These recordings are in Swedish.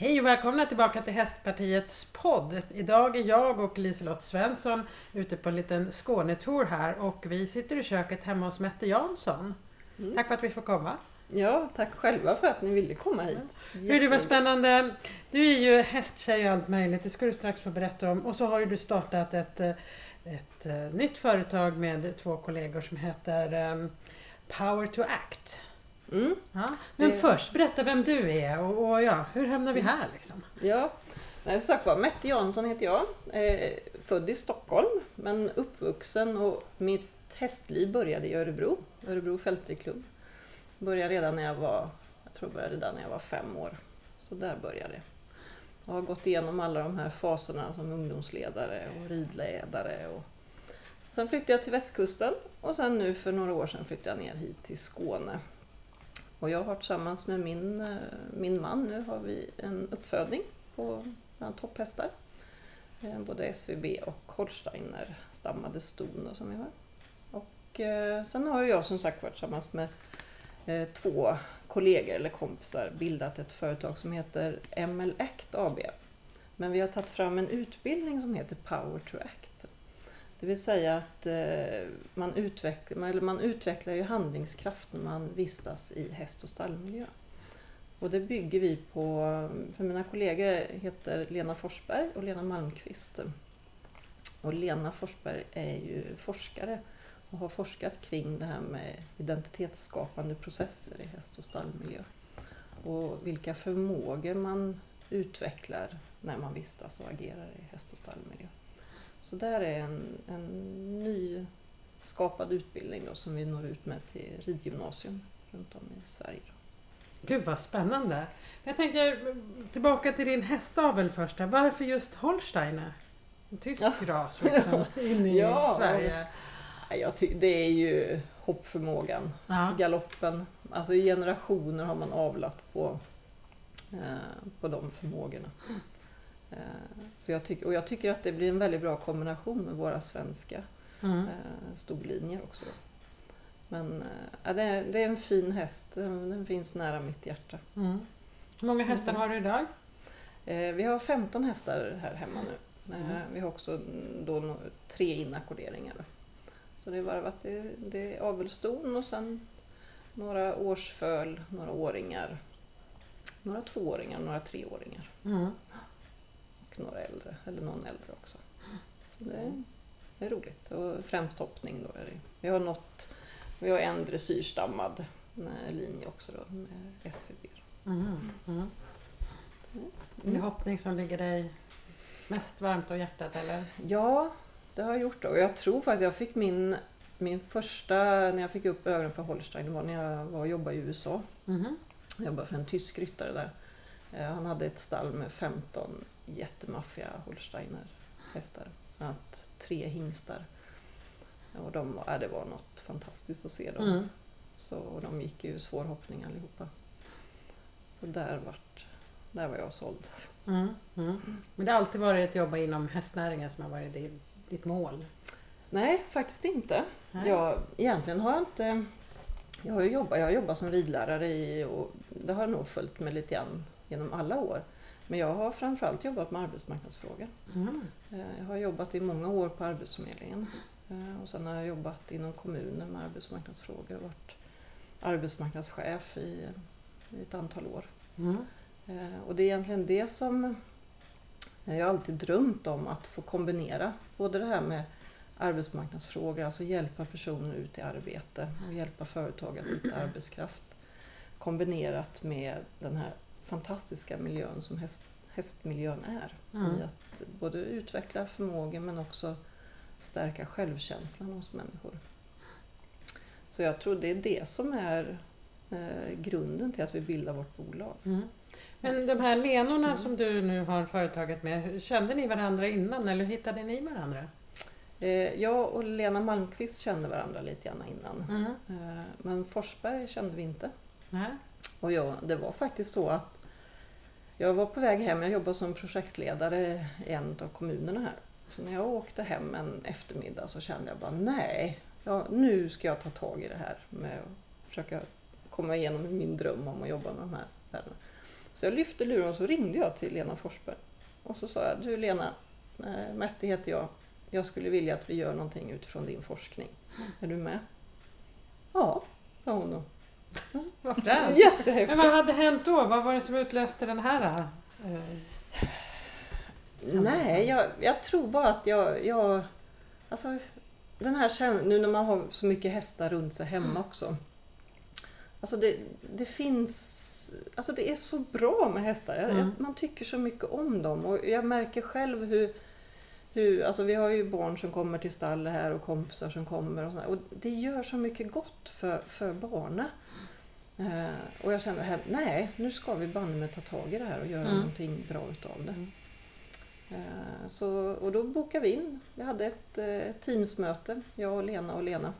Hej och välkomna tillbaka till Hästpartiets podd. Idag är jag och Liselott Svensson ute på en liten Skånetour här och vi sitter i köket hemma hos Mette Jansson. Mm. Tack för att vi får komma. Ja, tack själva för att ni ville komma hit. Hur det var spännande. Du är ju hästtjej och allt möjligt, det ska du strax få berätta om. Och så har ju du startat ett, eh, ett, eh, nytt företag med två kollegor som heter ehm, Power to Act. Mm. Ja. Men Det- först, berätta vem du är och, och ja, hur hamnar vi här liksom? Ja, Nej, sagt var, Mette Jansson heter jag. Eh, född i Stockholm, men uppvuxen och mitt hästliv började i Örebro, Örebro fältridklubb. Började redan när jag var, jag tror började där när jag var fem år. Så där började det. Jag har gått igenom alla de här faserna som ungdomsledare och ridledare. Och... Sen flyttade jag till västkusten och sen nu för några år sedan flyttade jag ner hit till Skåne. Och jag har tillsammans med min, eh, min man, nu har vi en uppfödning på bland topphästar. Eh, både SVB och Holsteiner stammade ston som vi har. Och eh, sen har jag som sagt varit tillsammans med eh, två kollegor eller kompisar bildat ett företag som heter ML Act AB. Men vi har tagit fram en utbildning som heter Power to Act. Det vill säga att eh, man, utvecklar, eller man utvecklar ju handlingskraft när man vistas i häst och stallmiljö. Och det bygger vi på, för mina kollegor heter Lena Forsberg och Lena Malmqvist. Och Lena Forsberg är ju forskare och har forskat kring det här med identitetsskapande processer i häst och stallmiljö. Och vilka förmågor man utvecklar när man vistas och agerar i häst och stallmiljö. Så där är en, en ny skapad utbildning då, som vi når ut med till ridgymnasium runt om i Sverige. Då. Gud vad spännande. Jag tänker tillbaka till din hästavel först. här. Varför just Holsteiner? En tysk Ja. ras liksom in i Ja. Sverige. Ja, Jag ty- det är ju hoppförmågan, Ja. galoppen. Alltså i generationer har man avlat på, eh, på de förmågorna. Eh, så jag tycker, och jag tycker att det blir en väldigt bra kombination med våra svenska Mm. eh, storlinjer också. Men eh, ja, det, är, det är en fin häst, den, finns nära mitt hjärta. Mm. Hur många hästar har du idag? Vi har 15 hästar här hemma nu. Mm. Vi har också mm, då tre inackorderingar. Så det är varvat, det, det är avelston och sen några årsföl, några åringar, några tvååringar, några treåringar Mm. Några äldre, eller någon äldre också. Så det, är, det är roligt och främst hoppning då är det. Vi har något, vi har en dressyrstammad eh, linje också då med SVB. Mm. Mm. Är det hoppning som ligger dig mest varmt om hjärtat eller? Ja, det har jag gjort. Och jag tror faktiskt jag fick min, min första, när jag fick upp ögonen för Holstein, det var när jag var och jobbade i USA. Mhm. Jag jobbade för en tysk ryttare där. Eh, Han hade ett stall med 15 jättemaffiga Holsteiner hästar. Bland annat tre hingstar. Och de, ja, det var något fantastiskt att se dem. Mm. Så, och de gick ju svår hoppning allihopa. Så där, vart, där var jag såld. Mm. Mm. Men det har alltid varit att jobba inom hästnäringen som har varit ditt, ditt mål? Nej, faktiskt inte. Nej. Jag, egentligen har jag inte... Jag har jobbat, jag har jobbat som ridlärare i, och det har nog följt med lite grann genom alla år. Men jag har framförallt jobbat med arbetsmarknadsfrågor. Mm. Eh, Jag har jobbat i många år på Arbetsförmedlingen Eh, och sen har jag jobbat inom kommunen med arbetsmarknadsfrågor och varit arbetsmarknadschef i, i ett antal år. Mm. Eh, Och det är egentligen det som jag alltid drömt om att få kombinera. Både det här med arbetsmarknadsfrågor, alltså hjälpa personer ut i arbete och hjälpa företag att hitta arbetskraft. Kombinerat med den här fantastiska miljön som häst, hästmiljön är. Mm. I att både utveckla förmågor men också stärka självkänslan hos människor. Så jag tror det är det som är eh, grunden till att vi bildar vårt bolag. Mm. Men de här lenorna Mm. som du nu har företaget med, kände ni varandra innan eller hur hittade ni varandra? Eh, jag och Lena Malmqvist kände varandra lite grann innan. Mm. Eh, men Forsberg kände vi inte. Och jag, det var faktiskt så att jag var på väg hem, jag jobbade som projektledare i en av kommunerna här. Så när jag åkte hem en eftermiddag så kände jag bara nej, ja, nu ska jag ta tag i det här med att försöka komma igenom min dröm om att jobba med de här värdena. Så jag lyfte luren och så ringde jag till Lena Forsberg. Och så sa jag, du Lena, eh, heter jag. Jag skulle vilja att vi gör någonting utifrån din forskning. Är du med? Ja, sa hon då. Vad fränt! Jättehäftigt! Men vad hade hänt då? Vad var det som utlöste den här? eh, Nej, jag, jag tror bara att jag, jag... Alltså, den här nu när man har så mycket hästar runt sig hemma också. Alltså det, det finns... Alltså det är så bra med hästar. Mm. Man tycker så mycket om dem och jag märker själv hur... hur alltså vi har ju barn som kommer till stallet här och kompisar som kommer och, sådär. och det gör så mycket gott för, för barnen. Eh, och jag kände, här, nej, nu ska vi banne mig ta tag i det här och göra Mm. någonting bra utav det. Mm. Eh, Så, och då bokade vi in. Vi hade ett eh, teamsmöte, jag och Lena och Lena.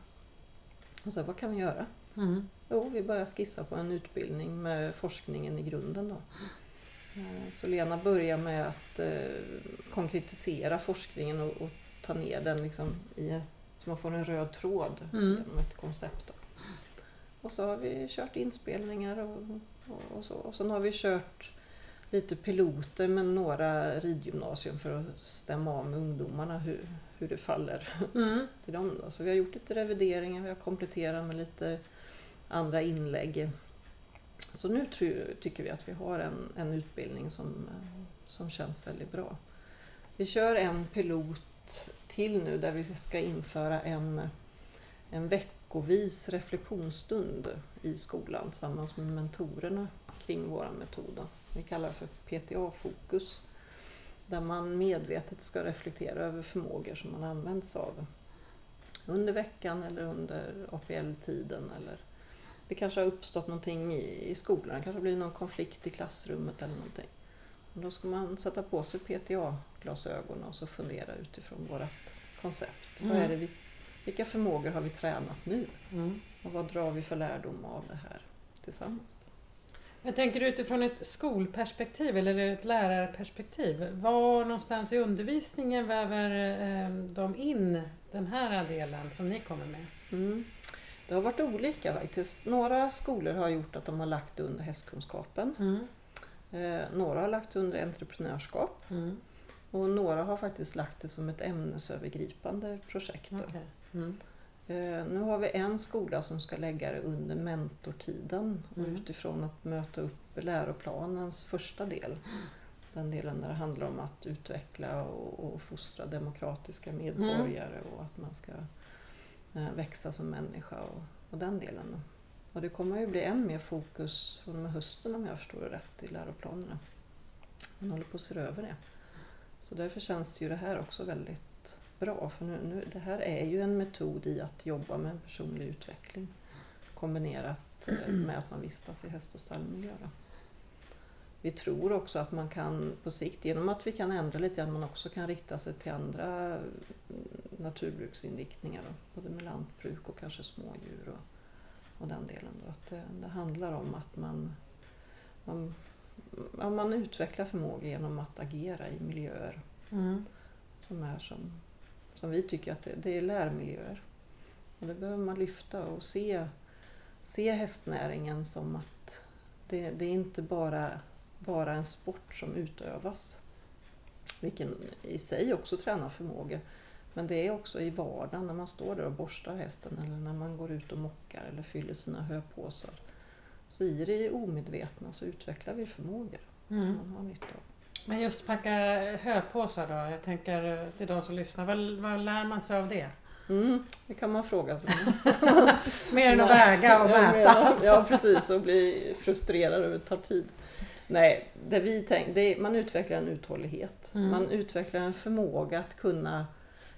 Och så vad kan vi göra? Mm. Jo, vi började skissa på en utbildning med forskningen i grunden. Då. Eh, Så Lena börjar med att eh, konkretisera forskningen och, och ta ner den liksom i, så man får en röd tråd Mm. genom ett koncept. Då. Och så har vi kört inspelningar och, och, och så. Och sen har vi kört lite piloter med några ridgymnasium för att stämma av med ungdomarna hur, hur det faller Mm. till dem. Då. Så vi har gjort lite revideringar, vi har kompletterat med lite andra inlägg. Så nu tror, tycker vi att vi har en, en utbildning som, eh, som känns väldigt bra. Vi kör en pilot till nu där vi ska införa en, en veckovis reflektionsstund i skolan tillsammans med mentorerna kring vår metod. Vi kallar det för PTA-fokus. Där man medvetet ska reflektera över förmågor som man använt sig av under veckan eller under APL-tiden. Eller det kanske har uppstått någonting i, i skolan, det kanske blir någon konflikt i klassrummet eller någonting. Och då ska man sätta på sig PTA-glasögon och så fundera utifrån vårt koncept. Vad Mm. är det vi, vilka förmågor har vi tränat nu? Mm. Och vad drar vi för lärdom av det här tillsammans? Jag tänker utifrån ett skolperspektiv eller ett lärarperspektiv. Var någonstans i undervisningen väver eh, de in den här delen som ni kommer med? Mm. Det har varit olika faktiskt. Några skolor har gjort att de har lagt under hästkunskapen. Mm. Eh, några har lagt under entreprenörskap. Mm. Och några har faktiskt lagt det som ett ämnesövergripande projekt. Okej. Mm. Eh, nu har vi en skola som ska lägga det under mentortiden och Mm. utifrån att möta upp läroplanens första del. Den delen där det handlar om att utveckla och, och fostra demokratiska medborgare och att man ska Eh, växa som människa och, och den delen. Och det kommer ju bli än mer fokus från och med hösten om jag förstår det rätt i läroplanerna. Man håller på att se över det. Så därför känns ju det här också väldigt bra för nu, nu, det här är ju en metod i att jobba med en personlig utveckling kombinerat eh, med att man vistas i häst och stallmiljö. Vi tror också att man kan på sikt, genom att vi kan ändra lite att man också kan rikta sig till andra naturbruksinriktningar, både med lantbruk och kanske smådjur och, och den delen. Då. Att det, det handlar om att man, man, man utvecklar förmåga genom att agera i miljöer Mm. som är som, som vi tycker att det, det är lärmiljöer. Och det behöver man lyfta och se, se hästnäringen som att det, det är inte bara, bara en sport som utövas, vilken i sig också tränar förmågor. Men det är också i vardagen när man står där och borstar hästen eller när man går ut och mockar eller fyller sina höpåsar. Så i det omedvetna så utvecklar vi förmågor som Mm. man har nytta av. Men just packa höpåsar då, jag tänker till de som lyssnar, vad, vad lär man sig av det? Mm, det kan man fråga sig. Mer än att väga och mäta? menar- Ja precis, och bli frustrerad över att det tar tid. Nej, det vi tänk, det är, man utvecklar en uthållighet. Mm. Man utvecklar en förmåga att kunna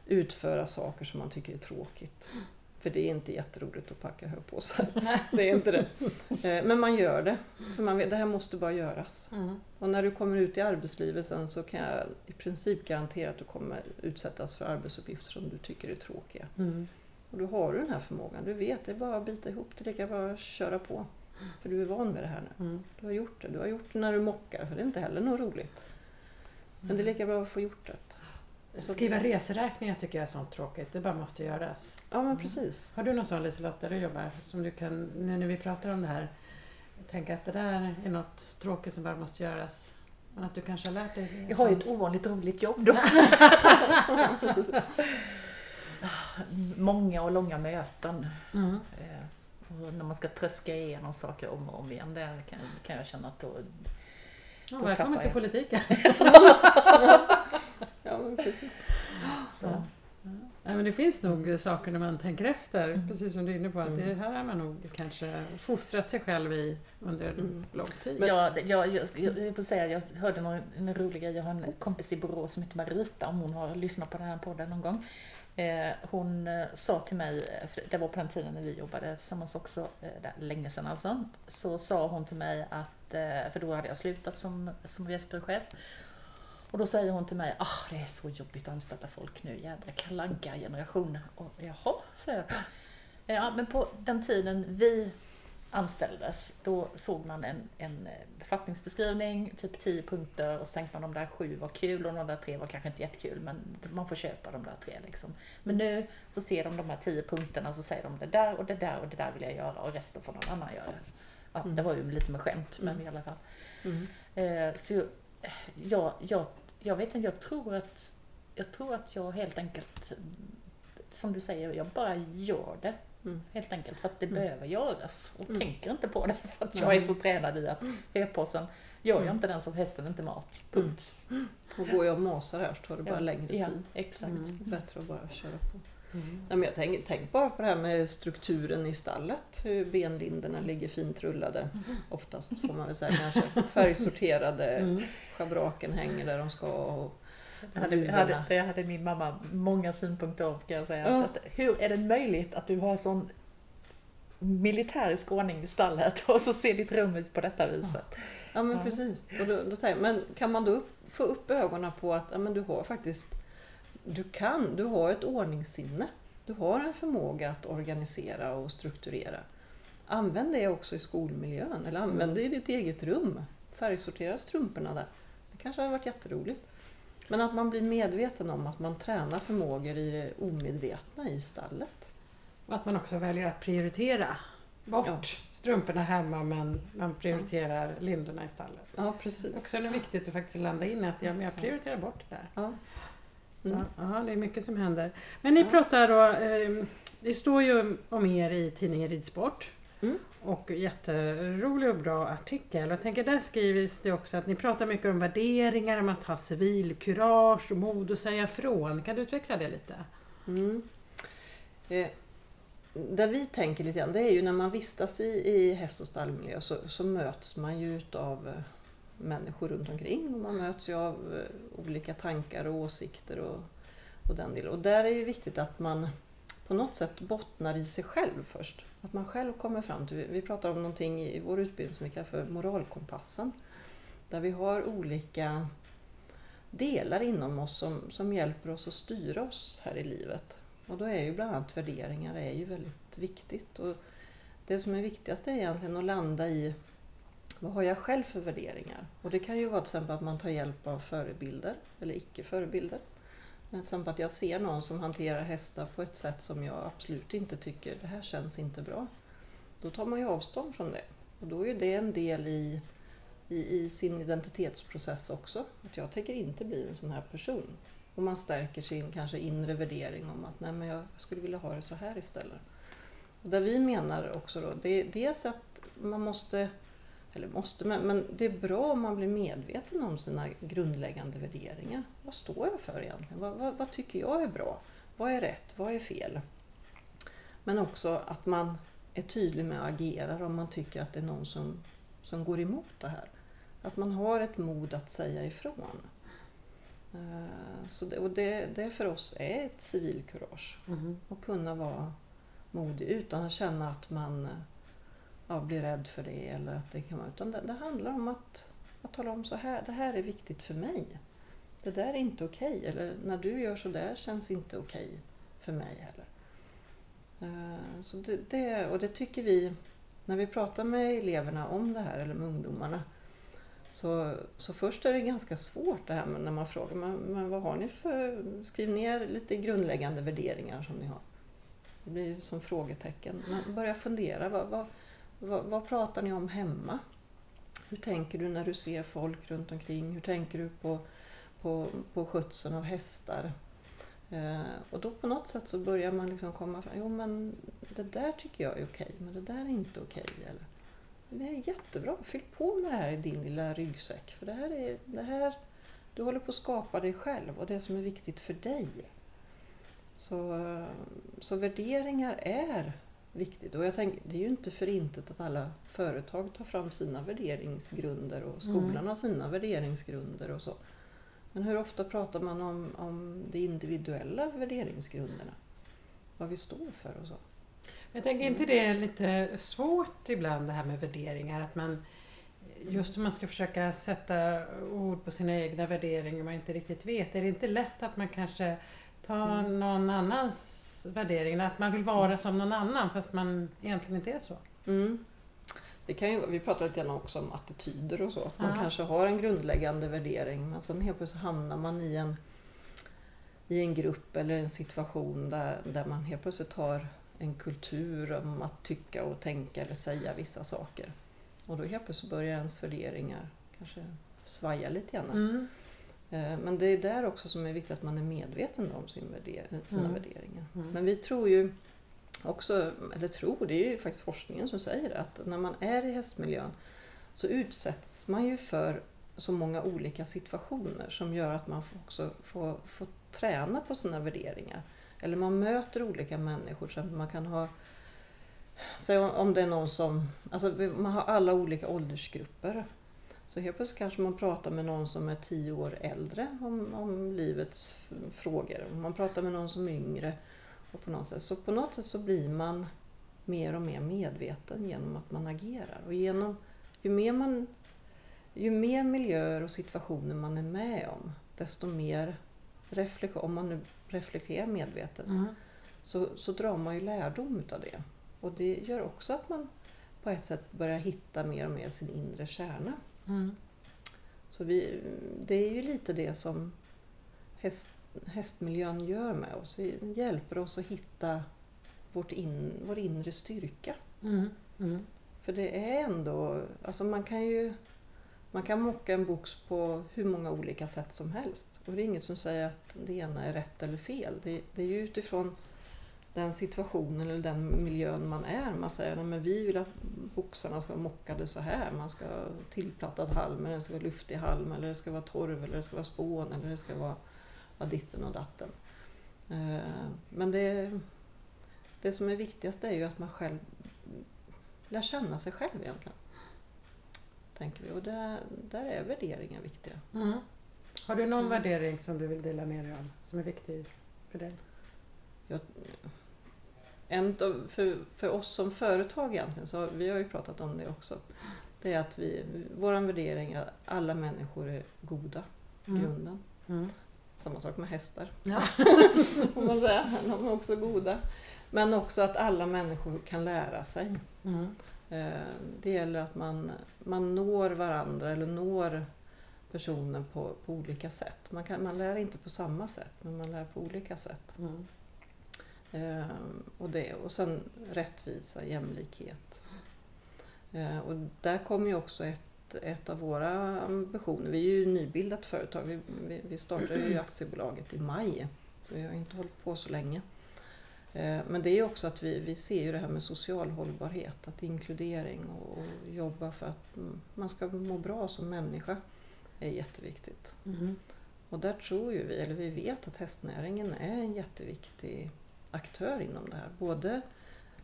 utföra saker som man tycker är tråkigt. För det är inte jätteroligt att packa höpåsar. Det är inte det. Eh, Men man gör det, för man vet det här måste bara göras. Mm. Och när du kommer ut i arbetslivet sen så kan jag i princip garantera att du kommer utsättas för arbetsuppgifter som du tycker är tråkiga. Mm. Och då har du den här förmågan. Du vet, det är bara att bita ihop. Det är lika bra att köra på. För du är van med det här nu. Mm. Du har gjort det. Du har gjort det när du mockar, för det är inte heller något roligt. Men det är lika bra att få gjort det. Skriva reseräkningar tycker jag är sånt tråkigt, det bara måste göras. Ja, men precis. Har du någon sån Liselott där du jobbar som du kan, nu när vi pratar om det här tänker att det där är något tråkigt som bara måste göras. Men att du kanske har lärt dig. Jag har ju ett ovanligt roligt jobb då. Många och långa möten. Mm. Eh, och när man ska tröska igenom saker om och om igen, där kan, kan jag känna att då... Ja, välkommen till politiken. Ja, men precis. Så. Nej, men det finns nog saker när man tänker efter, Mm. precis som du är inne på, att det här har man nog kanske fostrat sig själv i under Mm. lång tid. Ja, det- jag, jag, jag, jag, säga, jag hörde någon, en rolig grej. Jag har en kompis i Borås som heter Marita, om hon har lyssnat på den här podden någon gång. Eh, hon eh, sa till mig, eh, det var på den tiden när vi jobbade tillsammans också, eh, där, länge sedan alltså. Så sa hon till mig att, Eh, för då hade jag slutat som, som resebyråchef. Och då säger hon till mig, ah det är så jobbigt att anställa folk nu, jädra kalanka generation Och jaha, säger jag. Ja, men på den tiden vi anställdes, då såg man en, en befattningsbeskrivning, typ 10 punkter och så tänkte man de där sju var kul och de där tre var kanske inte jättekul men man får köpa de där tre liksom. Men nu så ser de de här 10 punkterna och så säger de det där och det där och det där vill jag göra och resten får någon annan göra. Ja, Mm. Det var ju lite med skämt men Mm. i alla fall. Mm. Eh, så eh, jag, jag, jag vet inte, jag tror att jag tror att jag helt enkelt, mm, som du säger, jag bara gör det. Mm. Helt enkelt för att det Mm. behöver göras och Mm. tänker inte på det för att jag är så tränad i att höpåsen gör jag Mm. inte den som hästen inte mat. Punkt. Och går jag och masar här så tar det bara Ja. längre Ja, tid. exakt. Mm. Bättre att bara köra på. Mm. Jag tänk, tänk bara på det här med strukturen i stallet. Hur benlinderna ligger fint rullade. Oftast får man väl säga kanske. Färgsorterade. Mm. Schabraken hänger där de ska. Och hade, hade, det hade min mamma många synpunkter om kan jag säga. Ja. Att, hur är det möjligt att du har sån militärisk ordning i stallet och så ser ditt rum ut på detta viset? Ja men Ja. precis. Och då, då jag, men kan man då upp, få upp ögonen på att ja, men du har faktiskt du kan, du har ett ordningssinne. Du har en förmåga att organisera och strukturera. Använd det också i skolmiljön eller använd det i ditt eget rum. Färgsortera strumporna där. Det kanske hade varit jätteroligt. Men att man blir medveten om att man tränar förmågor i det omedvetna i stallet. Och att man också väljer att prioritera bort Ja. strumporna hemma men man prioriterar lindorna i stallet. Ja, precis. Också är det viktigt att faktiskt landa in att ja, men jag prioriterar bort det där. Ja. Så, Mm. ja, det är mycket som händer. Men ni Ja. pratar då, eh, det står ju om er i tidningen Ridsport. Mm. Och jätterolig och bra artikel. Och jag tänker där skrivs det också att ni pratar mycket om värderingar, om att ha civilkurage och mod att säga ifrån. Kan du utveckla det lite? Mm. Eh, där vi tänker lite grann, det är ju när man vistas i, i häst och stallmiljö så, så möts man ju av eh, människor runt omkring och man möts ju av eh, olika tankar och åsikter och, och den delen. Och där är ju viktigt att man på något sätt bottnar i sig själv först. Att man själv kommer fram till, vi pratar om någonting i vår utbildning som vi kallar för moralkompassen. Där vi har olika delar inom oss som, som hjälper oss att styra oss här i livet. Och då är ju bland annat värderingar är ju väldigt viktigt. Och det som är viktigast är egentligen att landa i vad har jag själv för värderingar? Och det kan ju vara till exempel att man tar hjälp av förebilder eller icke-förebilder. Till exempel att jag ser någon som hanterar hästar på ett sätt som jag absolut inte tycker, det här känns inte bra. Då tar man ju avstånd från det. Och då är det en del i, i, i sin identitetsprocess också. Att jag tänker inte bli en sån här person. Och man stärker sin kanske inre värdering om att nej men jag skulle vilja ha det så här istället. Och där vi menar också då, det är dels att man måste, eller måste, men, men det är bra om man blir medveten om sina grundläggande värderingar. Vad står jag för egentligen? Vad, vad, vad tycker jag är bra? Vad är rätt? Vad är fel? Men också att man är tydlig med att agera om man tycker att det är någon som, som går emot det här. Att man har ett mod att säga ifrån. Eh, Så det, och det, det för oss är ett civilkurage. Att kunna vara modig utan att känna att man ja, bli rädd för det. Eller att det, kan vara, utan det, det handlar om att, att tala om så här, det här är viktigt för mig. Det där är inte okej. Eller när du gör så där känns inte okej för mig heller. Eh, så det, det, och det tycker vi, när vi pratar med eleverna om det här, eller med ungdomarna, så, så först är det ganska svårt det här med när man frågar men, men vad har ni för, skriv ner lite grundläggande värderingar som ni har. Det blir som frågetecken. Man börjar fundera, vad, vad, vad, vad pratar ni om hemma? Hur tänker du när du ser folk runt omkring? Hur tänker du på, på, på skötseln av hästar? Eh, och då på något sätt så börjar man liksom komma fram, jo men det där tycker jag är okej, men det där är inte okej. Eller, det är jättebra, fyll på med det här i din lilla ryggsäck. För det här är, det här, du håller på att skapa dig själv och det som är viktigt för dig. Så, så värderingar är viktigt. Och jag tänker, det är ju inte för intet att alla företag tar fram sina värderingsgrunder och skolan Mm. har sina värderingsgrunder och så. Men hur ofta pratar man om, om de individuella värderingsgrunderna? Vad vi står för och så. Jag tänker inte det är lite svårt ibland det här med värderingar? Att man just om man ska försöka sätta ord på sina egna värderingar man inte riktigt vet. Är det inte lätt att man kanske tar Mm. någon annans värdering? Att man vill vara som någon annan fast man egentligen inte är så? Mm. Det kan ju, vi pratar lite grann också om attityder och så. Man Ja. kanske har en grundläggande värdering men sen helt plötsligt hamnar man i en, i en grupp eller en situation där, där man helt plötsligt har en kultur om att tycka och tänka eller säga vissa saker. Och då helt plötsligt börjar ens värderingar kanske svaja lite grann. Mm. Eh, Men det är där också som är viktigt att man är medveten om sin värder- sina Mm. värderingar. Mm. Men vi tror ju också, eller tror, det är ju faktiskt forskningen som säger det, att när man är i hästmiljön så utsätts man ju för så många olika situationer som gör att man får också får, får träna på sina värderingar. Eller man möter olika människor, så att man kan ha Säg om- om det är någon som, alltså man har alla olika åldersgrupper. Så helt plötsligt kanske man pratar med någon som är tio år äldre om, om livets frågor. Man pratar med någon som är yngre. Och på något sätt. Så på något sätt så blir man mer och mer medveten genom att man agerar. Och genom, ju, mer man, ju mer miljöer och situationer man är med om, desto mer reflektion, om man nu reflekterar medvetet, Mm. så, så drar man ju lärdom utav det. Och det gör också att man på ett sätt börjar hitta mer och mer sin inre kärna. Mm. Så vi, det är ju lite det som häst, hästmiljön gör med oss. Vi hjälper oss att hitta vårt in, vår inre styrka. Mm. Mm. För det är ändå, alltså man kan ju man kan mocka en box på hur många olika sätt som helst. Och det är inget som säger att det ena är rätt eller fel. Det, det är ju utifrån den situationen eller den miljön man är. Man säger att vi vill att boxarna ska vara mockade så här. Man ska ha tillplattad halm, eller det ska vara luftig halm, eller det ska vara torv, eller det ska vara spån, eller det ska vara ja, ditten och datten. Eh, Men det, det som är viktigast är ju att man själv lär känna sig själv egentligen. Tänker vi. Och där, där är värderingar viktiga. Mm. Har du någon Mm. värdering som du vill dela med dig av som är viktig för dig? En för, för oss som företag egentligen, så har, vi har ju pratat om det också, det är att vi, vår värdering är att alla människor är goda i grunden. Mm. Samma sak med hästar, Ja. får man säga. De är också goda. Men också att alla människor kan lära sig. Mm. Eh, Det gäller att man, man når varandra eller når personen på, på olika sätt. Man, kan, man lär inte på samma sätt, men man lär på olika sätt. Mm. Eh, och, det, och sen rättvisa, jämlikhet. Eh, och där kommer ju också ett, ett av våra ambitioner. Vi är ju nybildat företag. Vi, vi, vi startade ju aktiebolaget i maj, så vi har inte hållit på så länge. Eh, men det är ju också att vi, vi ser ju det här med social hållbarhet, att inkludering och, och jobba för att man ska må bra som människa är jätteviktigt. Mm. Och där tror ju vi, eller vi vet att hästnäringen är en jätteviktig aktör inom det här. Både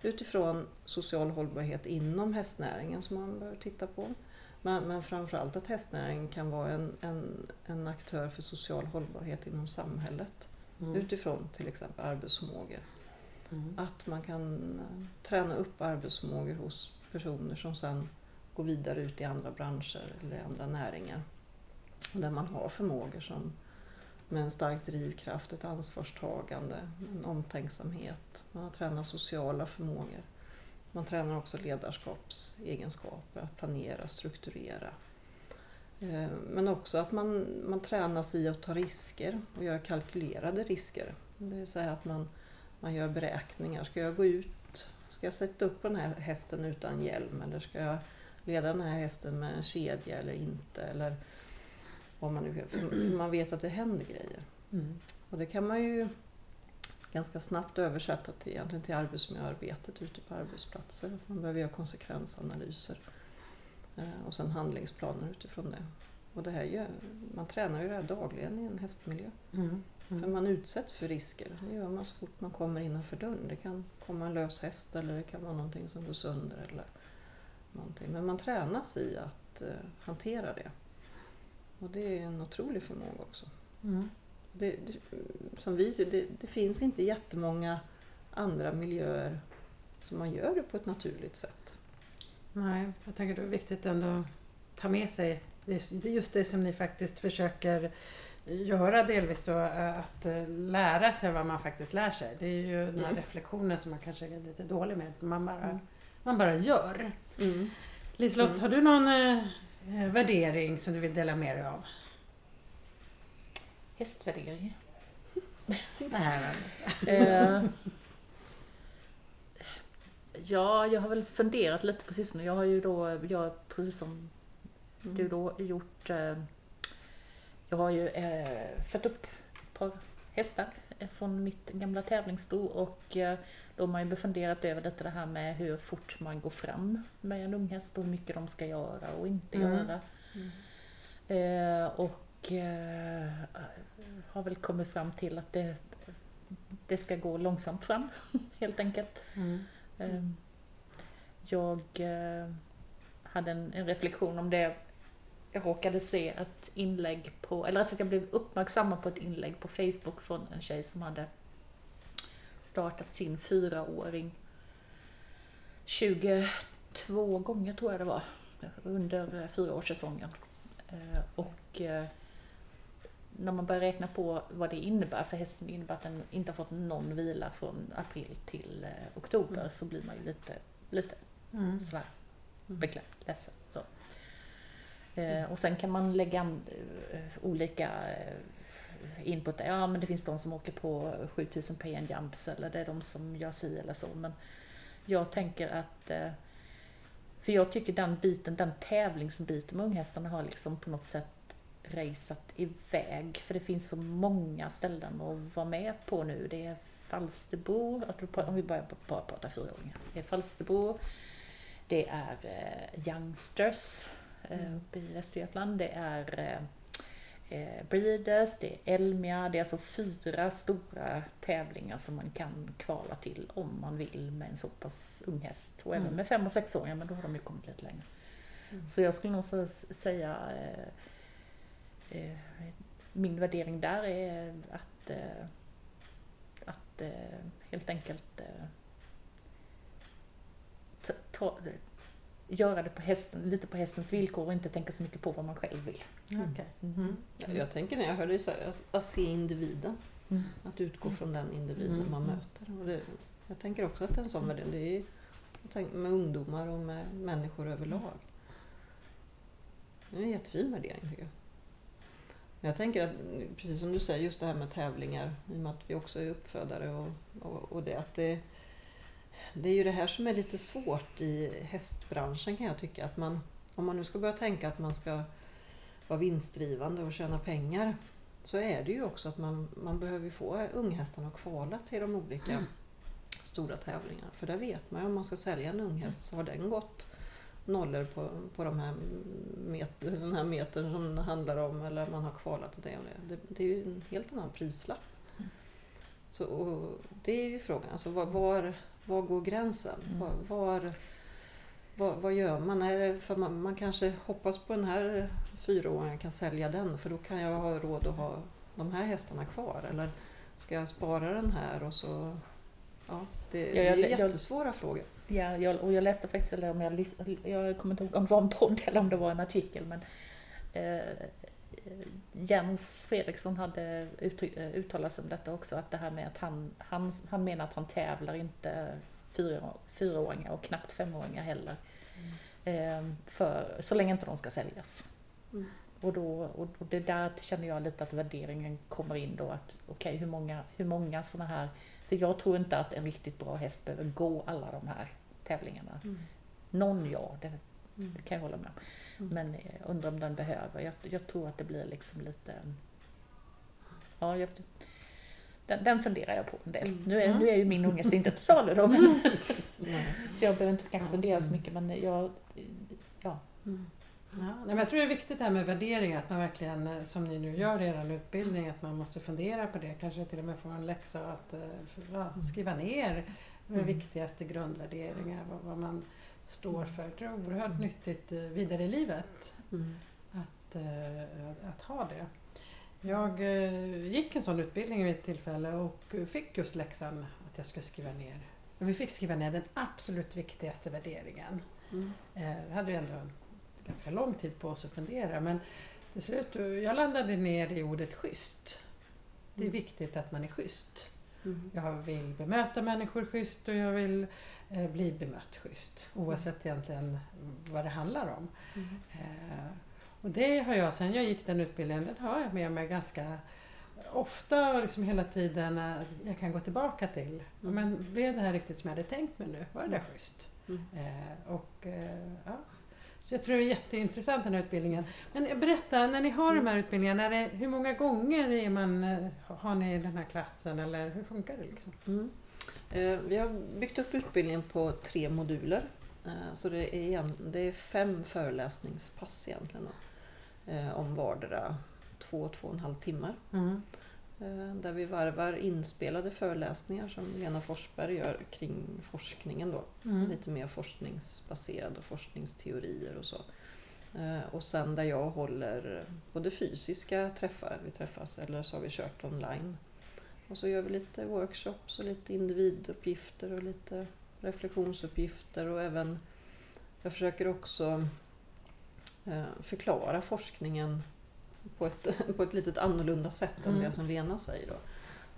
utifrån social hållbarhet inom hästnäringen som man bör titta på. Men, men framförallt att hästnäringen kan vara en, en, en aktör för social hållbarhet inom samhället. Mm. Utifrån till exempel arbetsförmågor. Mm. Att man kan eh, träna upp arbetsförmågor hos personer som sen går vidare ut i andra branscher eller andra näringar. Där man har förmågor som med en stark drivkraft, ett ansvarstagande, en omtänksamhet. Man har tränat sociala förmågor. Man tränar också ledarskapsegenskaper, att planera, strukturera. Eh, men också att man, man tränas i att ta risker och göra kalkylerade risker. Det vill säga att man, man gör beräkningar. Ska jag gå ut Ska jag sätta upp den här hästen utan hjälm eller ska jag leda den här hästen med en kedja eller inte? Eller vad man, nu, för man vet att det händer grejer. Mm. Och det kan man ju ganska snabbt översätta till, egentligen till arbetsmiljöarbetet ute på arbetsplatser. Man behöver göra konsekvensanalyser eh, och sen handlingsplaner utifrån det. Och det här gör, man tränar ju det här dagligen i en hästmiljö. Mm. För Mm. man utsätts för risker. Det gör man så fort man kommer innanför dörren. Det kan komma en lös häst eller det kan vara någonting som går sönder. Eller någonting. Men man tränas i att eh, hantera det. Och det är en otrolig förmåga också. Mm. Det, det, som vi det, det finns inte jättemånga andra miljöer som man gör det på ett naturligt sätt. Nej, jag tänker det är viktigt ändå att ta med sig det är just det som ni faktiskt försöker göra delvis då, att lära sig vad man faktiskt lär sig. Det är ju den här Mm. reflektionen som man kanske är lite dålig med. Man bara, Mm. man bara gör. Mm. Liselott, Mm. har du någon eh, värdering som du vill dela med dig av? Hästvärdering. Nej, Eh, ja, jag har väl funderat lite på sistone. Jag har ju då, jag, precis som Mm. du då, gjort... Eh, jag har ju eh, fött upp ett par hästar eh, från mitt gamla tävlingssto och då har ju funderat över lite det här med hur fort man går fram med en unghäst och hur mycket de ska göra och inte Mm. göra. Mm. Eh, och eh, har väl kommit fram till att det, det ska gå långsamt fram, helt enkelt. mm. Eh, jag hade en, en reflektion om det. Jag råkade se ett inlägg på, eller alltså att jag blev uppmärksammad på ett inlägg på Facebook från en tjej som hade startat sin fyraåring 22 gånger tror jag det var under fyraårssäsongen. Eh, Och eh, när man börjar räkna på vad det innebär för hästen, innebär att den inte har fått någon vila från april till eh, oktober, Mm. så blir man ju lite, lite Mm. sådär Mm. beklämd, ledsen. Så. Eh, och sen kan man lägga olika input. Ja, men det finns de som åker på 7000 PN jumps eller det är de som gör si eller så. Men jag tänker att eh, för jag tycker den biten, den tävlingsbiten med unghästarna har liksom på något sätt raceat iväg. För det finns så många ställen att vara med på nu. Det är Falsterbo, om vi börjar bara prata fyraåringar. Det är Falsterbo, det är eh, Youngsters eh, Mm. uppe i Västergötland. Det är eh, Breeders, det är Elmia. Det är alltså fyra stora tävlingar som man kan kvala till om man vill med en så pass ung häst. Och även Mm. med fem och sexåringar, men då har de ju kommit lite längre. Mm. Så jag skulle nog säga eh, eh, min värdering där är att, eh, att eh, helt enkelt eh, ta, göra det på hästen, lite på hästens villkor och inte tänka så mycket på vad man själv vill. Okej. Mm. Ja, Jag tänker när jag hör dig säga att- se individen. Mm. Att utgå från den individen Mm. man möter. Och det, jag tänker också att det är en sån värdering. Det är jag tänker med ungdomar och med människor överlag. Det är en jättefin värdering tycker jag. Men jag tänker att, precis som du säger, just det här med tävlingar, i och med att vi också är uppfödare och, och, och det att det, det är ju det här som är lite svårt i hästbranschen kan jag tycka. Att man, om man nu ska börja tänka att man ska vara vinstdrivande och tjäna pengar så är det ju också att man, man behöver få unghästarna att kvala till de olika stora tävlingarna. För där vet man ju om man ska sälja en unghäst så har den gått nollor på, på de här meter, den här metern som det handlar om eller man har kvalat till det och det. det. Det är ju en helt annan prislapp. Så, och det är ju frågan, alltså var, var, var går gränsen? Mm. Var, var, vad, vad gör man? Är det för man? Man kanske hoppas på den här fyraåringen kan sälja den för då kan jag ha råd att ha de här hästarna kvar. Eller ska jag spara den här och så... Ja, det, Ja, det jag- är jag- jättesvåra frågor. Ja, jag, och jag läste faktiskt, eller om jag, jag kommer inte ihåg om det var en podd eller om det var en artikel, men eh, Jens Fredriksson hade eh, uttalat sig om detta också, att det här med att han, han, han menar att han tävlar inte fyra, fyraåringar och knappt femåringar heller. Eh, för, så länge inte de ska säljas. Mm. Och, då, och det där känner jag lite att värderingen kommer in då att okej hur många, hur många sådana här För jag tror inte att en riktigt bra häst behöver gå alla de här tävlingarna. Mm. Någon ja, det, Mm. det kan jag hålla med om. Mm. Men jag undrar om den behöver. Jag, jag tror att det blir liksom lite... Ja, jag, den, den funderar jag på en del. Mm. Nu, är, Mm. nu är ju min ångest inte till salu då, men, så jag behöver inte kanske fundera så mycket. Men jag, ja, Mm. Ja, men jag tror det är viktigt det här med värderingar, att man verkligen, eh, som ni nu gör i er utbildning, att man måste fundera på det. Kanske till och med få en läxa att eh, ja, skriva ner de Mm. viktigaste grundvärderingar, vad, vad man står för. Jag det är oerhört nyttigt eh, vidare i livet Mm. att, eh, att, ha det. Jag eh, gick en sån utbildning vid ett tillfälle och fick just läxan att jag skulle skriva ner. Vi fick skriva ner den absolut viktigaste värderingen. Mm. Vi hade ju ändå ganska lång tid på oss att fundera men till slut, jag landade ner i ordet schysst. Det är Mm. viktigt att man är schysst. Mm. Jag vill bemöta människor schysst och jag vill eh, bli bemött schysst. Oavsett egentligen vad det handlar om. Mm. Eh, och det har jag, sen jag gick den utbildningen, den har jag med mig ganska ofta och liksom hela tiden. eh, Jag kan gå tillbaka till. Mm. Men blev det här riktigt som jag hade tänkt mig nu? Var det där Mm. schysst? Mm. Eh, och, eh, ja. Så jag tror det är jätteintressant den här utbildningen. Men berätta, när ni har de här utbildningarna, är det, hur många gånger är man, eh, har ni den här klassen eller hur funkar det? Liksom? Mm. Eh, Vi har byggt upp utbildningen på tre moduler. Eh, Så det är, igen, det är fem föreläsningspass egentligen. Om vardera två, två och en halv timmar. Mm. Eh, Där vi varvar inspelade föreläsningar som Lena Forsberg gör kring forskningen. Då. Mm. Lite mer forskningsbaserad och forskningsteorier och så. Eh, Och sen där jag håller både fysiska träffar, vi träffas, eller så har vi kört online. Och så gör vi lite workshops och lite individuppgifter och lite reflektionsuppgifter och även jag försöker också eh, förklara forskningen på ett, på ett litet annorlunda sätt än Mm. det som Lena säger. Då.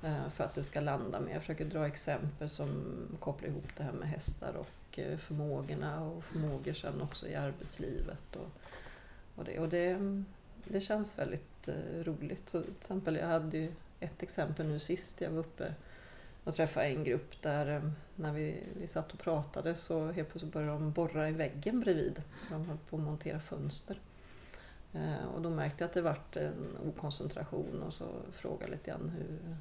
Eh, För att det ska landa med. Jag försöker dra exempel som kopplar ihop det här med hästar och eh, förmågorna och förmågor sen också i arbetslivet. Och, och, det, och det, det känns väldigt eh, roligt. Så till exempel, jag hade ju ett exempel nu sist jag var uppe och träffade en grupp där när vi, vi satt och pratade så helt plötsligt började de borra i väggen bredvid. De höll på att montera fönster. Eh, och då märkte jag att det vart en okoncentration och så frågade jag lite grann hur,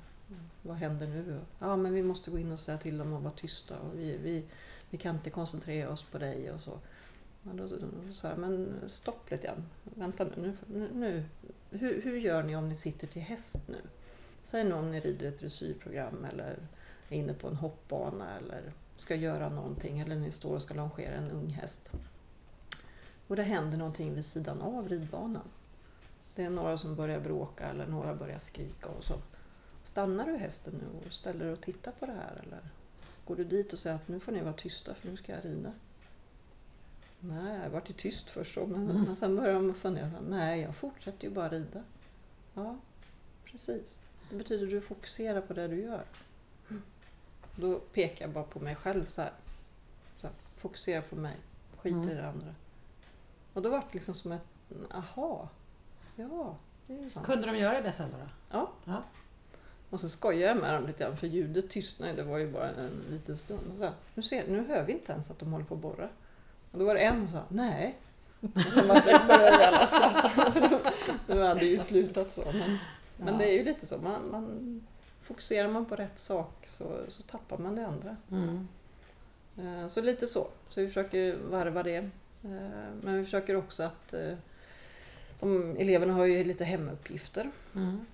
vad händer nu? Ja, men vi måste gå in och säga till dem att vara tysta och vi, vi, vi kan inte koncentrera oss på dig och så. Men då, då sa jag, men stopp lite grann. Vänta nu, nu, nu. Hur, hur gör ni om ni sitter till häst nu? Säg nu om ni rider ett dressyrprogram eller är inne på en hoppbana eller ska göra någonting eller ni står och ska longera en ung häst. Och det händer någonting vid sidan av ridbanan. Det är några som börjar bråka eller några börjar skrika och så. Stannar du hästen nu och ställer dig och tittar på det här eller går du dit och säger att nu får ni vara tysta för nu ska jag rida? Nej, jag vart ju tyst först så, men, Mm. men sen börjar de fundera. Nej, jag fortsätter ju bara rida. Ja, precis. Det betyder att du fokuserar på det du gör. Då pekar jag bara på mig själv så här. Så här fokusera på mig, skit Mm. i det andra. Och då var det liksom som ett aha. Ja, det är ju sant. Kunde de göra det sen då? Ja. Ja. Och så skojade jag med dem lite grann för ljudet tystnade, det var ju bara en liten stund. Och så, nu, ser, nu hör vi inte ens att de håller på att borra. Och då var det en som sa nej. Och sen började alla skratta. Nu hade det ju slutat så. Men, men det är ju lite så, man, man, fokuserar man på rätt sak så, så tappar man det andra. Mm. Eh, Så lite så. Så vi försöker varva det. Eh, Men vi försöker också att eh, de, eleverna har ju lite hemuppgifter. Mm.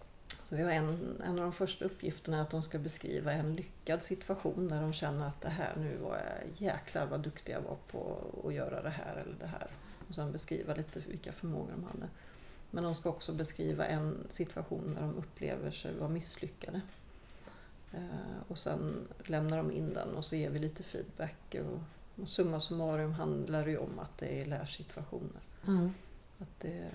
Så vi har en, en av de första uppgifterna är att de ska beskriva en lyckad situation där de känner att det här nu var jag jäklar vad duktig jag var på att göra det här eller det här. Och sen beskriva lite vilka förmågor de hade. Men de ska också beskriva en situation där de upplever sig vara misslyckade. Eh, och sen lämnar de in den och så ger vi lite feedback. Och, och summa summarum handlar det ju om att det är lärsituationer. Mm. Att, det,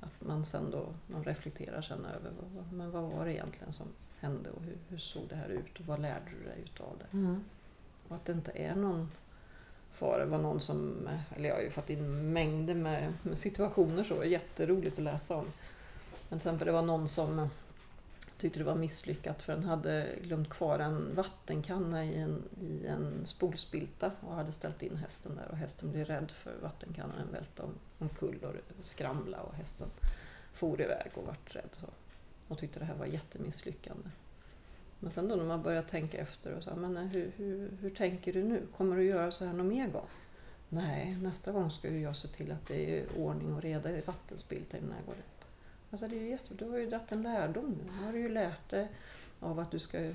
att man sen då man reflekterar sen över vad, vad- men vad var det egentligen som hände och hur, hur såg det här ut och vad lärde du dig utav det? Mm. Och att det inte är någon fara. Det var någon som, eller jag har ju fått in mängder med, med situationer så, jätteroligt att läsa om. Men till exempel det var någon som tyckte det var misslyckat för den hade glömt kvar en vattenkanna i en, i en spolspilta och hade ställt in hästen där och hästen blev rädd för vattenkannan. Den välte om, omkull och skramla och hästen for iväg och vart rädd. Så. Och tyckte det här var jättemisslyckande. Men sen då när man började tänka efter och sa, men eh, hur, hur, hur tänker du nu? Kommer du göra så här någon mer gång? Nej, nästa gång ska jag se till att det är ordning och reda i vattenspiltan innan jag går dit. Alltså det är ju jätte, du har ju dragit en lärdom nu. Nu har du ju lärt dig av att du ska,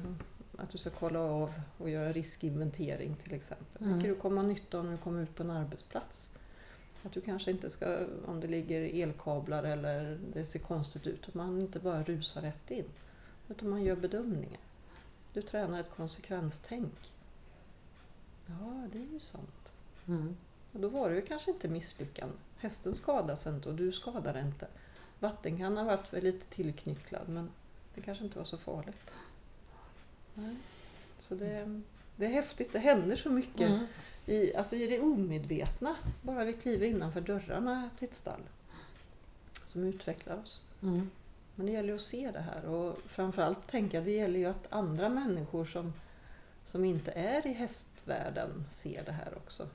att du ska kolla av och göra riskinventering till exempel. Mm. Vilket du kommer ha nytta av när du kommer ut på en arbetsplats. Att du kanske inte ska, om det ligger elkablar eller det ser konstigt ut, att man inte bara rusar rätt in. Utan man gör bedömningar. Du tränar ett konsekvenstänk. Ja, det är ju sant. Mm. Och då var det ju kanske inte misslyckande. Hästen skadas inte och du skadar inte. Vattenkannan varit lite tillknycklad men det kanske inte var så farligt. Nej. Så det, det är häftigt, det händer så mycket mm. i, alltså i det omedvetna, bara vi kliver innanför dörrarna till ett stall. Som utvecklar oss. Mm. Men det gäller att se det här och framförallt tänka det gäller ju att andra människor som, som inte är i hästvärlden ser det här också.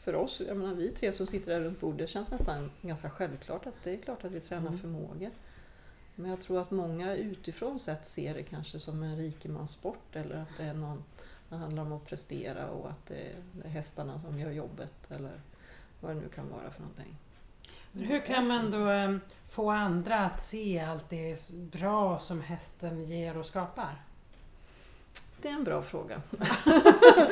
För, oss, jag menar, vi tre som sitter där runt bordet, det känns nästan ganska självklart att det är klart att vi tränar mm. förmågor. Men jag tror att många utifrån sett ser det kanske som en rikemanssport eller att det är någon, det handlar om att prestera och att det är hästarna som gör jobbet eller vad det nu kan vara för någonting. Men hur kan man då ehm, få andra att se allt det bra som hästen ger och skapar? Det är en bra fråga.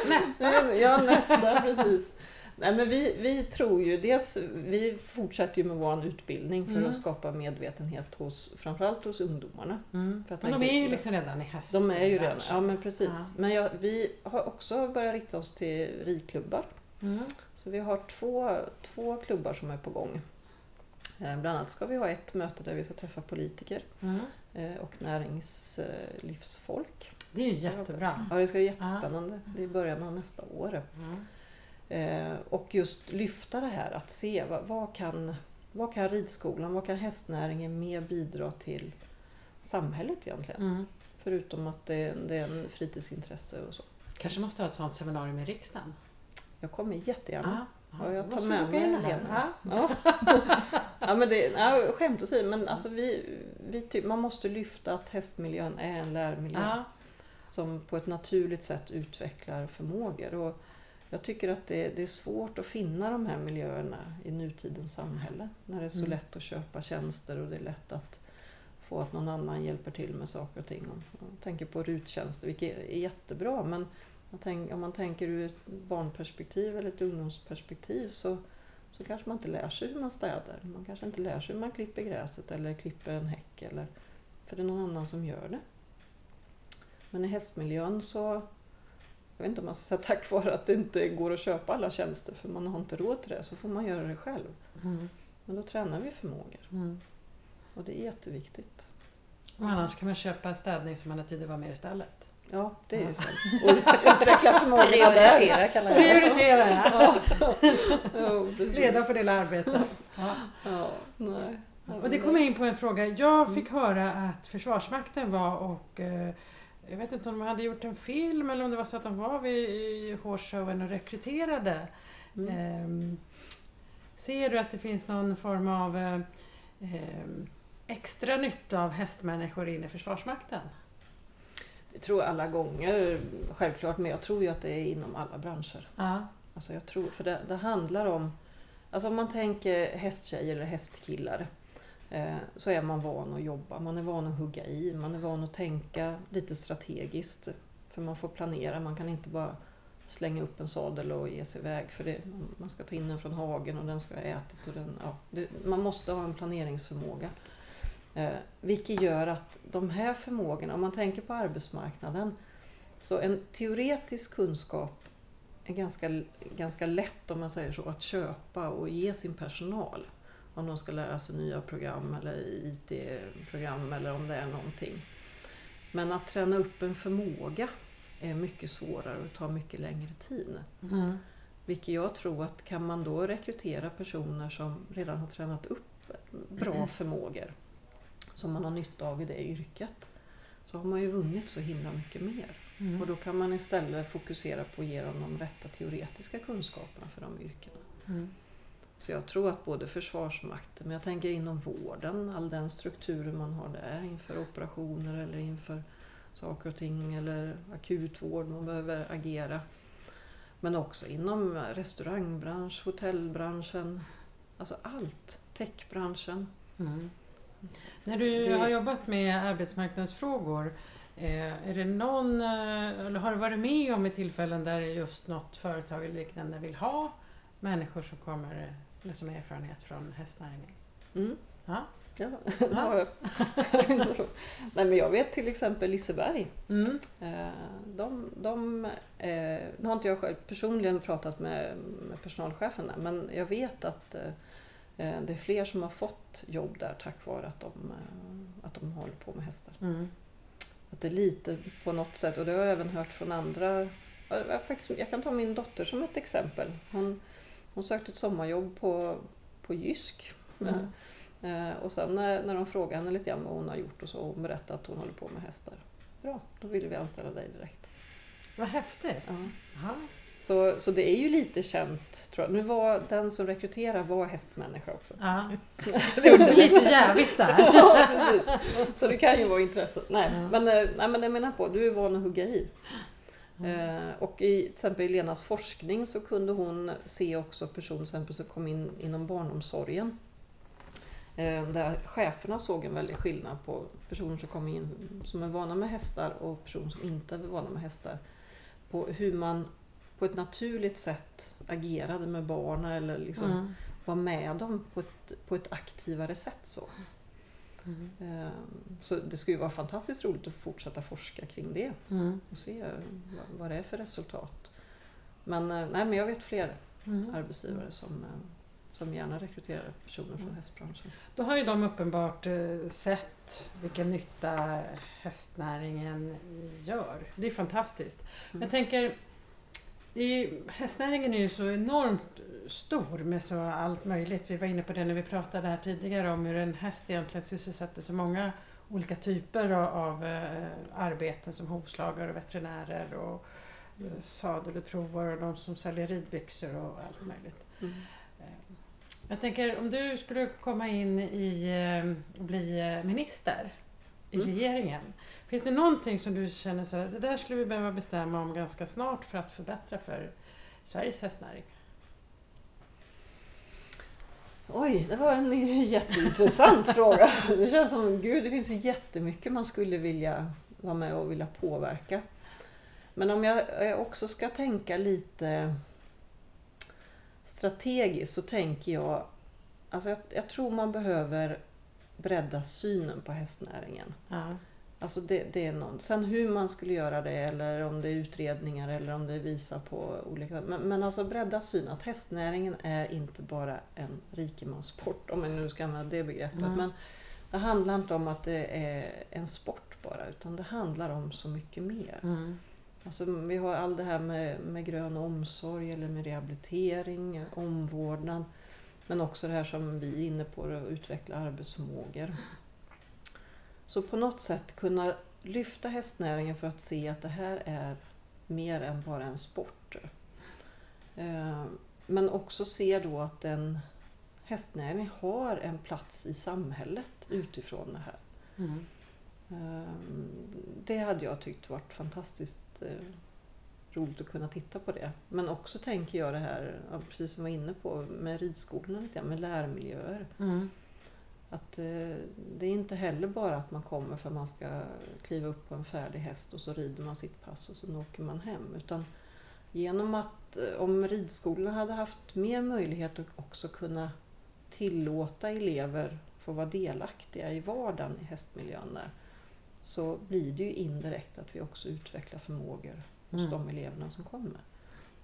nästa! ja, nästa, precis. Nej, men vi, vi tror ju, dels, vi fortsätter ju med vår utbildning för mm. att skapa medvetenhet hos, framförallt hos ungdomarna. Mm. För men de är ju liksom redan i häst. De är ju redan, ja men precis. Ja. Men jag, vi har också börjat rikta oss till ridklubbar. Mm. Så vi har två, två klubbar som är på gång. Eh, bland annat ska vi ha ett möte där vi ska träffa politiker mm. Eh, och näringslivsfolk. Det är ju jättebra. Ja, det ska bli jättespännande. Det är i början av nästa år. Mm. Och just lyfta det här att se vad, vad, kan, vad kan ridskolan, vad kan hästnäringen mer bidra till samhället egentligen? Mm. Förutom att det, det är en fritidsintresse och så. Kanske måste ha ett sådant seminarium i riksdagen? Jag kommer jättegärna. Ja, jag tar med mig Lena. Ja. ja, men det, ja, skämt åsido, men alltså vi, vi typ, man måste lyfta att hästmiljön är en lärmiljö ja. som på ett naturligt sätt utvecklar förmågor. Och jag tycker att det, det, är svårt att finna de här miljöerna i nutidens samhälle. När det är så mm. lätt att köpa tjänster och det är lätt att få att någon annan hjälper till med saker och ting. Jag tänker på ruttjänster, vilket är jättebra men Tänk, om man tänker ur ett barnperspektiv eller ett ungdomsperspektiv så, så kanske man inte lär sig hur man städar. Man kanske inte lär sig hur man klipper gräset eller klipper en häck. Eller, för det är någon annan som gör det. Men i hästmiljön så, jag vet inte om man ska säga tack vare att det inte går att köpa alla tjänster för man har inte råd till det, så får man göra det själv. Mm. Men då tränar vi förmågor. Mm. Och det är jätteviktigt. Och annars kan man köpa städning som man har tid att vara med istället. Ja, det är ju sant. Och utveckla förmågorna Prioritera kallar jag det. Prioritera, ja. ja Leda för det arbetet. Ja. Ja, nej. Och det kommer in på en fråga. Jag mm. fick höra att Försvarsmakten var och eh, jag vet inte om de hade gjort en film eller om det var så att de var vid hårshowen och rekryterade. Mm. Eh, ser du att det finns någon form av eh, ehm, extra nytta av hästmänniskor in i Försvarsmakten? Det tror jag alla gånger, självklart, men jag tror ju att det är inom alla branscher. Ja. Alltså jag tror, för det, det handlar om, alltså om man tänker hästtjejer eller hästkillar, Eh, så är man van att jobba, man är van att hugga i, man är van att tänka lite strategiskt. För man får planera, man kan inte bara slänga upp en sadel och ge sig iväg för det, man ska ta in den från hagen och den ska ha ätit. Och den, ja, det, man måste ha en planeringsförmåga. Eh, vilket gör att de här förmågorna, om man tänker på arbetsmarknaden, så en teoretisk kunskap är ganska, ganska lätt om man säger så att köpa och ge sin personal. Om de ska lära sig nya program eller IT-program eller om det är någonting. Men att träna upp en förmåga är mycket svårare och tar mycket längre tid. Mm. Vilket jag tror att kan man då rekrytera personer som redan har tränat upp bra förmågor som man har nytta av i det yrket så har man ju vunnit så himla mycket mer. Mm. Och då kan man istället fokusera på att ge dem de rätta teoretiska kunskaperna för de yrkena. Mm. Så jag tror att både Försvarsmakten, men jag tänker inom vården, all den strukturen man har där inför operationer eller inför saker och ting eller akutvård, man behöver agera. Men också inom restaurangbransch, hotellbranschen, alltså allt. Techbranschen. Mm. När du Det- har jobbat med arbetsmarknadsfrågor, eh, är det någon, eh, eller har du varit med om i tillfällen där just något företag eller liknande vill ha människor som kommer eller som erfarenhet från hästnäringen? Mm. Ja. Ja. Ja. Nej, men jag vet till exempel Liseberg. Mm. Eh, De, de, eh, nu har inte jag själv personligen pratat med, med personalchefen där, men jag vet att eh, det är fler som har fått jobb där tack vare att de, att de håller på med hästar. Mm. Att det är lite på något sätt, och det har jag även hört från andra. Jag, jag faktiskt, jag kan ta min dotter som ett exempel. Hon, hon sökte ett sommarjobb på, på Jysk. Mm. Eh, och sen när, när de frågade henne lite grann vad hon har gjort och så, hon berättade att hon håller på med hästar. Bra, då ville vi anställa dig direkt. Vad häftigt! Ja. Så, så det är ju lite känt, tror jag. Nu var den som rekryterar var hästmänniska också. Ja. Det underlättar. Lite jävigt där. ja, precis. Så det kan ju vara intresset. Nej, Ja. men, eh, nej, men jag menar på, du är van att hugga i. Mm. Eh, och i till exempel i Lenas forskning så kunde hon se också personer exempel som kom in inom barnomsorgen. Eh, där cheferna såg en väldig skillnad på personer som kom in som är vana med hästar och personer som inte är vana med hästar. På hur man på ett naturligt sätt agerade med barnen eller liksom Mm. var med dem på ett, på ett aktivare sätt. Så. Mm. Eh, så det skulle ju vara fantastiskt roligt att fortsätta forska kring det Mm. och se vad, vad det är för resultat. Men, eh, nej, men jag vet fler Mm. arbetsgivare som, eh, som gärna rekryterar personer från hästbranschen. Då har ju de uppenbart eh, sett vilken nytta hästnäringen gör. Det är fantastiskt. Mm. Jag tänker, det är ju, hästnäringen är ju så enormt stor med så allt möjligt. Vi var inne på det när vi pratade här tidigare om hur en häst egentligen sysselsätter så många olika typer av, av eh, arbeten som hovslagare och veterinärer och eh, sadelutprovare och de som säljer ridbyxor och allt möjligt. Mm. Eh, Jag tänker om du skulle komma in i och bli minister i Mm. regeringen. Finns det någonting som du känner så här, det där skulle vi behöva bestämma om ganska snart för att förbättra för Sveriges hästnäring? Oj, det var en jätteintressant fråga. Det känns som, gud, det finns jättemycket man skulle vilja vara med och vilja påverka. Men om jag också ska tänka lite strategiskt så tänker jag, alltså jag, jag tror man behöver bredda synen på hästnäringen. Ja. Alltså det, det är någon. Sen hur man skulle göra det eller om det är utredningar eller om det visar på olika... Men, men alltså bredda synen att hästnäringen är inte bara en rikemanssport om man nu ska använda det begreppet. Mm. Men det handlar inte om att det är en sport bara utan det handlar om så mycket mer. Mm. Alltså, vi har all det här med, med grön omsorg eller med rehabilitering, omvårdnad. Men också det här som vi är inne på, att utveckla arbetsförmågor. Så på något sätt kunna lyfta hästnäringen för att se att det här är mer än bara en sport. Eh, Men också se då att en hästnäring har en plats i samhället utifrån det här. Mm. Ehm, Det hade jag tyckt varit fantastiskt eh, roligt att kunna titta på det. Men också tänker jag det här, precis som jag var inne på, med ridskolorna, med lärmiljöer. Mm. Att eh, det är inte heller bara att man kommer för att man ska kliva upp på en färdig häst och så rider man sitt pass och så åker man hem. Utan genom att, eh, om ridskolorna hade haft mer möjlighet att också kunna tillåta elever få vara delaktiga i vardagen i hästmiljön där, så blir det ju indirekt att vi också utvecklar förmågor hos Mm. de eleverna som kommer.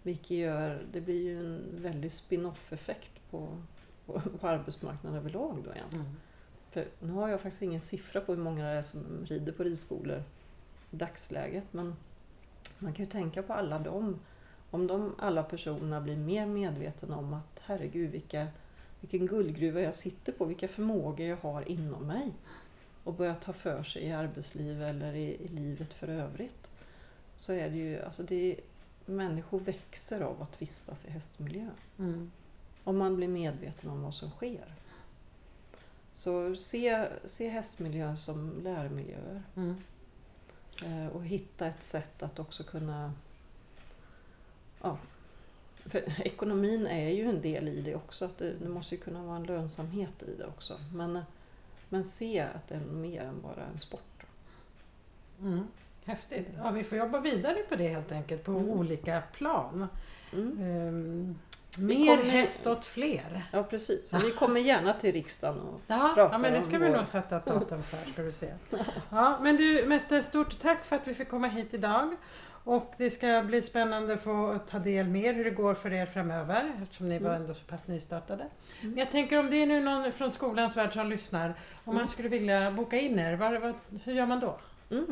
Vilket gör, det blir ju en väldig spin-off-effekt på, på, arbetsmarknaden överlag då egentligen. Mm. För nu har jag faktiskt ingen siffra på hur många det är som rider på ridskolor i dagsläget. Men man kan ju tänka på alla dem. Om de alla personerna blir mer medvetna om att herregud vilka, vilken guldgruva jag sitter på, vilka förmågor jag har inom mig. och börjar ta för sig i arbetsliv eller i, i livet för övrigt så är det ju, alltså det, människor växer av att vistas i hästmiljö. Mm. Om man blir medveten om vad som sker. Så se, se hästmiljön som lärmiljöer Mm. eh, och hitta ett sätt att också kunna... Ja, för ekonomin är ju en del i det också, att det, det måste ju kunna vara en lönsamhet i det också. Men, men se att det är mer än bara en sport. Mm. Häftigt. Ja, vi får jobba vidare på det helt enkelt på Mm. olika plan. Mm. Vi mer kommer- häst åt fler. Ja precis, så vi kommer gärna till riksdagen och Ja, pratar ja men det ska vi vår- nog sätta ett datum för ska vi se. Ja, men du Mette, stort tack för att vi fick komma hit idag. Och det ska bli spännande att få ta del mer hur det går för er framöver eftersom ni var Mm. ändå så pass nystartade. Mm. Men jag tänker om det är nu någon från skolans värld som lyssnar, om man Mm. skulle vilja boka in er, vad, vad, hur gör man då? Mm.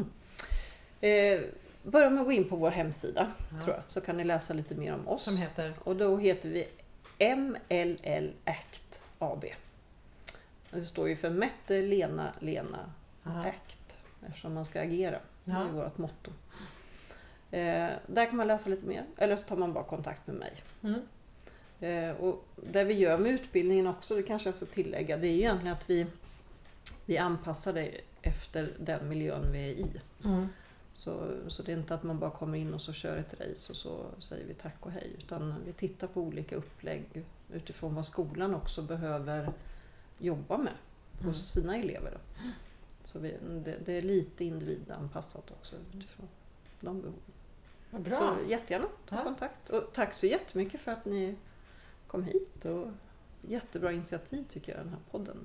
Eh, börja med att gå in på vår hemsida, Ja. tror jag, så kan ni läsa lite mer om oss. Som heter? Och då heter vi MLL Act AB. Det står ju för Mette, Lena, Lena, Aha. Act. Eftersom man ska agera. Det är vårt motto. Eh, där kan man läsa lite mer. Eller så tar man bara kontakt med mig. Mm. Eh, och det vi gör med utbildningen också, det kanske jag ska tillägga, det är egentligen att vi, vi anpassar det efter den miljön vi är i. Mm. Så, så det är inte att man bara kommer in och så kör ett race och så säger vi tack och hej. Utan vi tittar på olika upplägg utifrån vad skolan också behöver jobba med Mm. hos sina elever. Då. Så vi, det, det är lite individanpassat också utifrån de behoven. Bra. Så jättegärna ta Ja. kontakt. Och tack så jättemycket för att ni kom hit. Och jättebra initiativ tycker jag den här podden.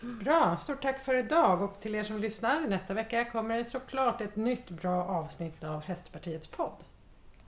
Bra, stort tack för idag och till er som lyssnar, nästa vecka kommer det såklart ett nytt bra avsnitt av Hästpartiets podd.